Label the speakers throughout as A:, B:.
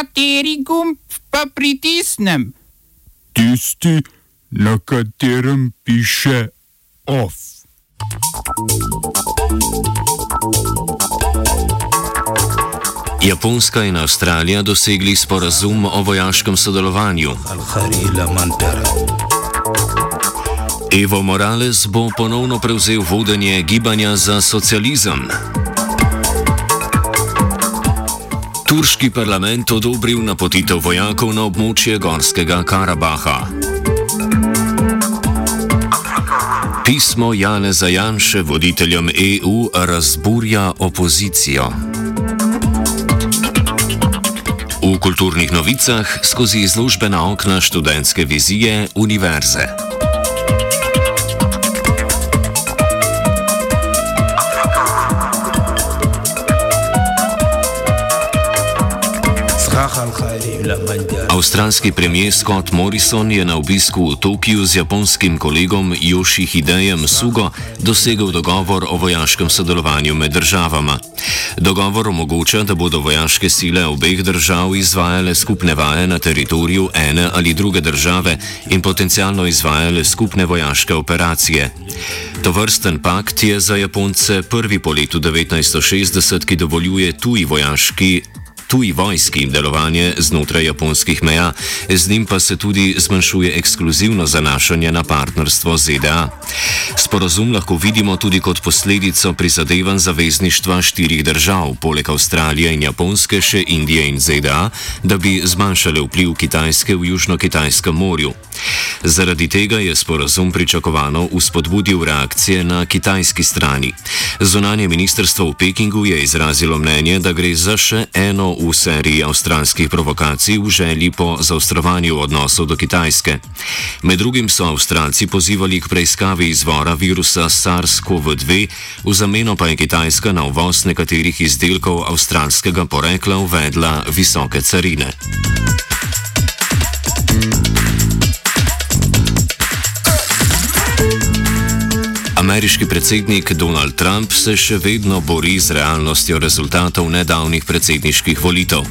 A: Kateri gumb pa pritisnem?
B: Tisti, na katerem piše OF.
C: Japonska in Avstralija dosegli sporazum o vojaškem sodelovanju. Evo Morales bo ponovno prevzel vodenje gibanja za socializem. Turški parlament odobril napotitev vojakov na območje Gorskega Karabaha. Pismo Jane Zajanše voditeljem EU razburja opozicijo. V kulturnih novicah skozi izložbena okna študentske vizije Univerze. Avstralski premijer Scott Morrison je na obisku v Tokiu z japonskim kolegom Yoshi Hidejem Sugo dosegel dogovor o vojaškem sodelovanju med državama. Dogovor omogoča, da bodo vojaške sile obeh držav izvajale skupne vaje na teritoriju ene ali druge države in potencialno izvajale skupne vojaške operacije. To vrsten pakt je za Japonce prvi po letu 1960, ki dovoljuje tuji vojaški tuji vojski delovanje znotraj japonskih meja, z njim pa se tudi zmanjšuje ekskluzivno zanašanje na partnerstvo ZDA. Sporozum lahko vidimo tudi kot posledico prizadevanj zavezništva štirih držav, poleg Avstralije in Japonske še Indije in ZDA, da bi zmanjšale vpliv Kitajske v Južno-Kitajskem morju. Zaradi tega je sporozum pričakovano uspodbudil reakcije na kitajski strani. Zunanje ministrstvo v Pekingu je izrazilo mnenje, da gre za še eno v seriji avstralskih provokacij v želji po zaostrovanju odnosov do Kitajske. Med drugim so Avstralci pozivali k preiskavi izvora virusa SARS-CoV-2, v zameno pa je Kitajska na uvoz nekaterih izdelkov avstralskega porekla uvedla visoke carine. Ameriški predsednik Donald Trump se še vedno bori z realnostjo rezultatov nedavnih predsedniških volitev.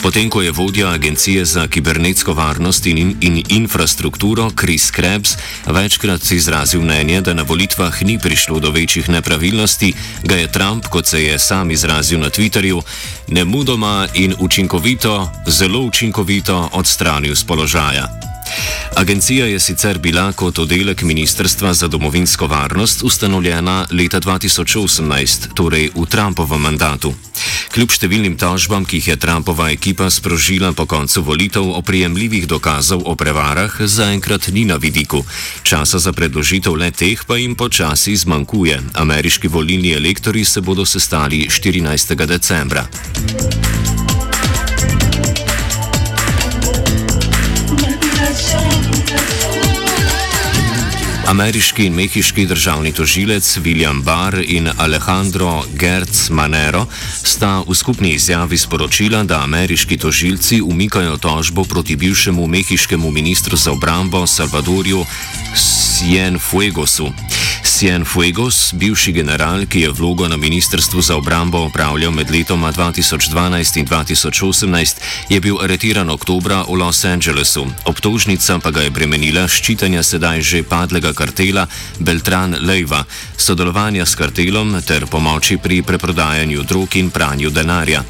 C: Potem, ko je vodja Agencije za kibernetsko varnost in, in infrastrukturo Chris Krebs večkrat izrazil mnenje, da na volitvah ni prišlo do večjih nepravilnosti, ga je Trump, kot se je sam izrazil na Twitterju, nemudoma in učinkovito, zelo učinkovito odstranil z položaja. Agencija je sicer bila kot oddelek Ministrstva za domovinsko varnost ustanovljena leta 2018, torej v Trumpovem mandatu. Kljub številnim tožbam, ki jih je Trumpova ekipa sprožila po koncu volitev o prijemljivih dokazov o prevarah, zaenkrat ni na vidiku. Časa za predložitev le teh pa jim počasi zmanjkuje. Ameriški volilni elektori se bodo sestali 14. decembra. Ameriški in mehiški državni tožilec William Barr in Alejandro Gertz Manero sta v skupni izjavi sporočila, da ameriški tožilci umikajo tožbo proti bivšemu mehiškemu ministru za obrambo Salvadorju Cienfuegosu. Cienfuegos, bivši general, ki je vlogo na Ministrstvu za obrambo opravljal med letoma 2012 in 2018, je bil aretiran oktobra v Los Angelesu. Obtožnica pa ga je bremenila ščitanja sedaj že padlega kartela Beltran Lejva, sodelovanja s kartelom ter pomoči pri preprodajanju drog in pranju denarja.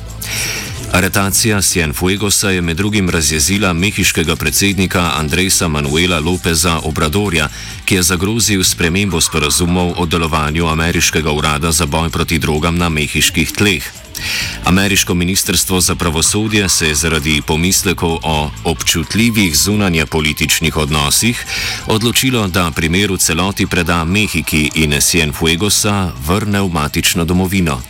C: Aretacija Cienfuegosa je med drugim razjezila mehiškega predsednika Andresa Manuela Lopeza Obradorja, ki je zagrozil spremembo sporazumov o delovanju ameriškega urada za boj proti drogam na mehiških tleh. Ameriško ministrstvo za pravosodje se je zaradi pomislekov o občutljivih zunanje političnih odnosih odločilo, da primer v celoti preda Mehiki in Cienfuegosa vrne v matično domovino.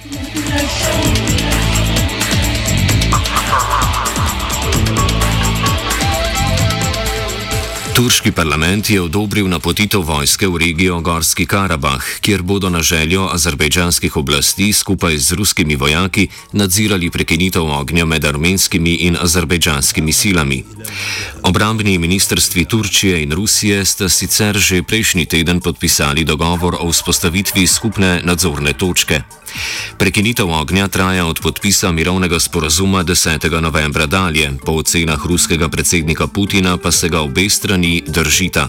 C: Turški parlament je odobril napotitev vojske v regijo Gorski Karabah, kjer bodo na željo azerbejdžanskih oblasti skupaj z ruskimi vojaki nadzirali prekinitev ognja med armenskimi in azerbejdžanskimi silami. Obrambni ministrstvi Turčije in Rusije sta sicer že prejšnji teden podpisali dogovor o vzpostavitvi skupne nadzorne točke. Prekinitev ognja traja od podpisa mirovnega sporazuma 10. novembra dalje, po ocenah ruskega predsednika Putina pa se ga obe strani držita.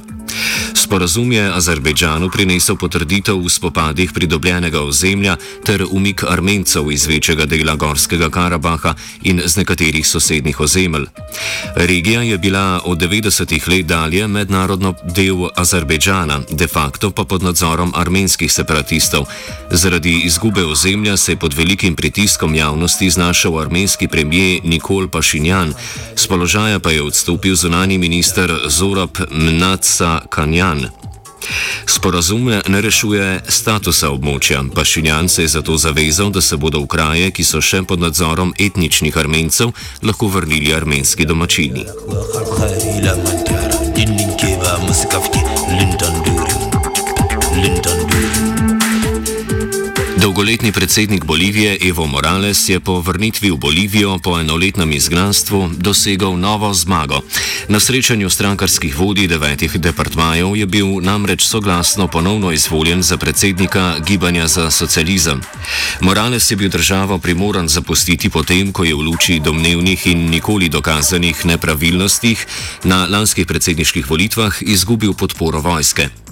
C: Sporazum je Azerbejdžanu prinesel potrditev v spopadih pridobljenega ozemlja ter umik Armencev iz večjega dela Gorskega Karabaha in z nekaterih sosednjih ozemelj. Regija je bila od 90-ih let dalje mednarodno del Azerbejdžana, de facto pa pod nadzorom armenskih separatistov. Zaradi izgube ozemlja se je pod velikim pritiskom javnosti znašel armenski premijer Nikol Pašinjan, z položaja pa je odstopil zunani minister Zorab Mnaca Kanjan. Sporazum ne rešuje statusa območja, pa Šinjan se je zato zavezal, da se bodo v kraje, ki so še pod nadzorom etničnih armencev, lahko vrnili armenski domačini. Linton Dolgoletni predsednik Bolivije Evo Morales je po vrnitvi v Bolivijo po enoletnem izgnanstvu dosegel novo zmago. Na srečanju strankarskih vodij devetih departmajev je bil namreč soglasno ponovno izvoljen za predsednika Gibanja za socializem. Morales je bil državo primoran zapustiti potem, ko je v luči domnevnih in nikoli dokazanih nepravilnostih na lanskih predsedniških volitvah izgubil podporo vojske.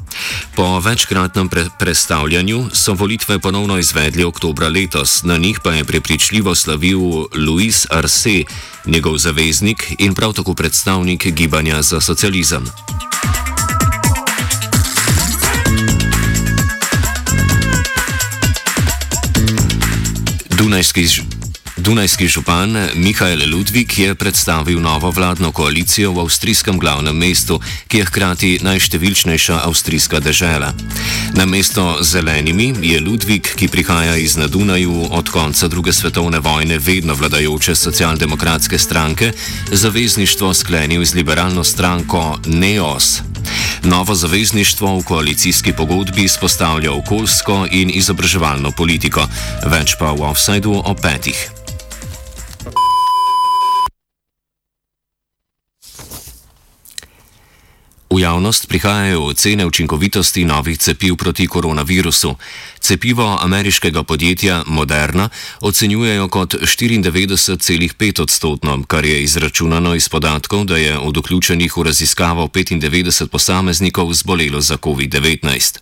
C: Po večkratnem pre predstavljanju so volitve ponovno izvedli oktobra letos, na njih pa je prepričljivo slavil Luis Arce, njegov zaveznik in prav tako predstavnik Gibanja za socializem. Dunajski Dunajski župan Mihajl Ludvik je predstavil novo vladno koalicijo v avstrijskem glavnem mestu, ki je hkrati najštevilčnejša avstrijska država. Na mesto zelenimi je Ludvik, ki prihaja iz Nadunaju od konca druge svetovne vojne, vedno vladajoče socialdemokratske stranke, zavezništvo sklenil z liberalno stranko NEOS. Novo zavezništvo v koalicijski pogodbi izpostavlja okoljsko in izobraževalno politiko, več pa v offsajdu o petih. V javnost prihajajo ocene učinkovitosti novih cepiv proti koronavirusu. Cepivo ameriškega podjetja Moderna ocenjujejo kot 94,5 odstotno, kar je izračunano iz podatkov, da je od vključenih v raziskavo 95 posameznikov zbolelo za COVID-19.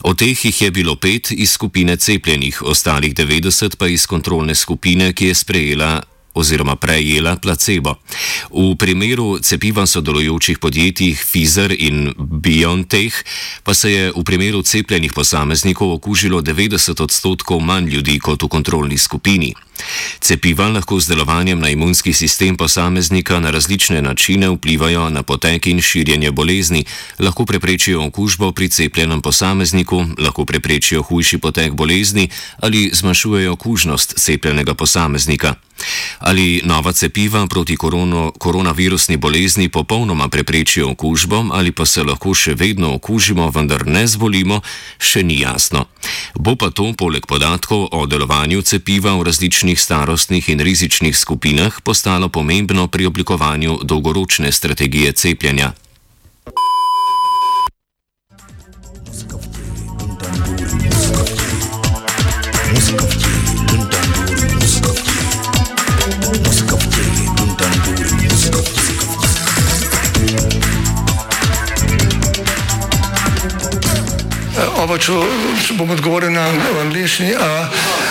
C: Od teh jih je bilo pet iz skupine cepljenih, ostalih 90 pa iz kontrolne skupine, ki je sprejela oziroma prejela placebo. V primeru cepiva sodelujočih podjetij Pfizer in BioNTech pa se je v primeru cepljenih posameznikov okužilo 90 odstotkov manj ljudi kot v kontrolni skupini. Cepiva lahko z delovanjem na imunski sistem posameznika na različne načine vplivajo na potek in širjenje bolezni, lahko preprečijo okužbo pri cepljenem posamezniku, lahko preprečijo hujši potek bolezni ali zmanjšujejo kužnost cepljenega posameznika. Ali nova cepiva proti korono, koronavirusni bolezni popolnoma preprečijo okužbo ali pa se lahko še vedno okužimo, vendar ne zbolimo, še ni jasno. Bo pa to poleg podatkov o delovanju cepiva v različnih starostnih in rizičnih skupinah postalo pomembno pri oblikovanju dolgoročne strategije cepljenja.
D: Oba, če bom odgovoril na angliški.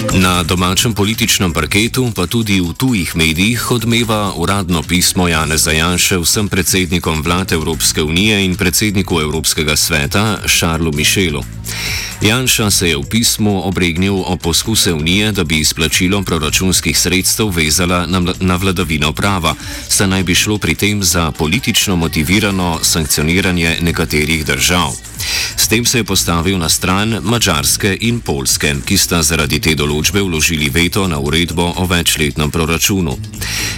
C: Na domačem političnem parketu, pa tudi v tujih medijih, odmeva uradno pismo Jana Zajanše vsem predsednikom vlad Evropske unije in predsedniku Evropskega sveta Šarlu Mišelu. Janša se je v pismu obregnil o poskuse unije, da bi izplačilo proračunskih sredstev vezala na, na vladavino prava, saj naj bi šlo pri tem za politično motivirano sankcioniranje nekaterih držav. S tem se je postavil na stran Mačarske in Polske, ki sta zaradi te določbe določbe vložili veto na uredbo o večletnem proračunu.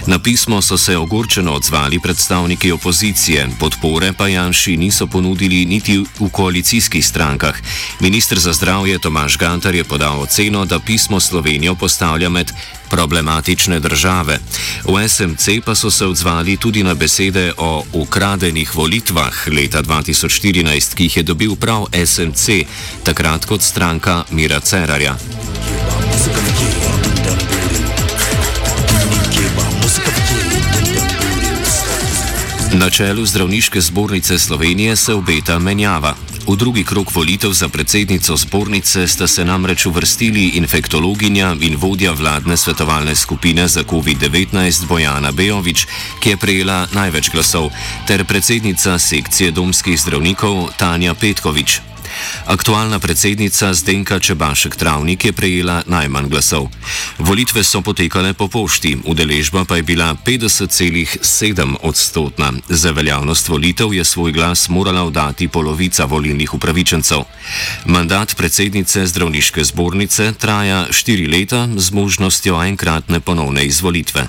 C: Na pismo so se ogorčeno odzvali predstavniki opozicije, podpore pa Janši niso ponudili niti v koalicijskih strankah. Ministr za zdravje Tomaš Gantar je podal oceno, da pismo Slovenijo postavlja med problematične države. V SMC pa so se odzvali tudi na besede o ukradenih volitvah leta 2014, ki jih je dobil prav SMC, takrat kot stranka Mira Cerarja. Na čelu zdravniške zbornice Slovenije se obeta menjava. V drugi krok volitev za predsednico zbornice sta se namreč uvrstili infektologinja in vodja vladne svetovalne skupine za COVID-19 Bojana Bejovič, ki je prejela največ glasov, ter predsednica sekcije domskih zdravnikov Tanja Petkovič. Aktualna predsednica Zdenka Čebašek Travnik je prejela najmanj glasov. Volitve so potekale po pošti, udeležba pa je bila 50,7 odstotna. Za veljavnost volitev je svoj glas morala vdati polovica volilnih upravičencev. Mandat predsednice zdravniške zbornice traja štiri leta z možnostjo enkratne ponovne izvolitve.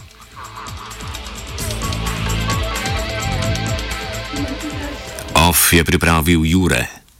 C: OF je pripravil Jure.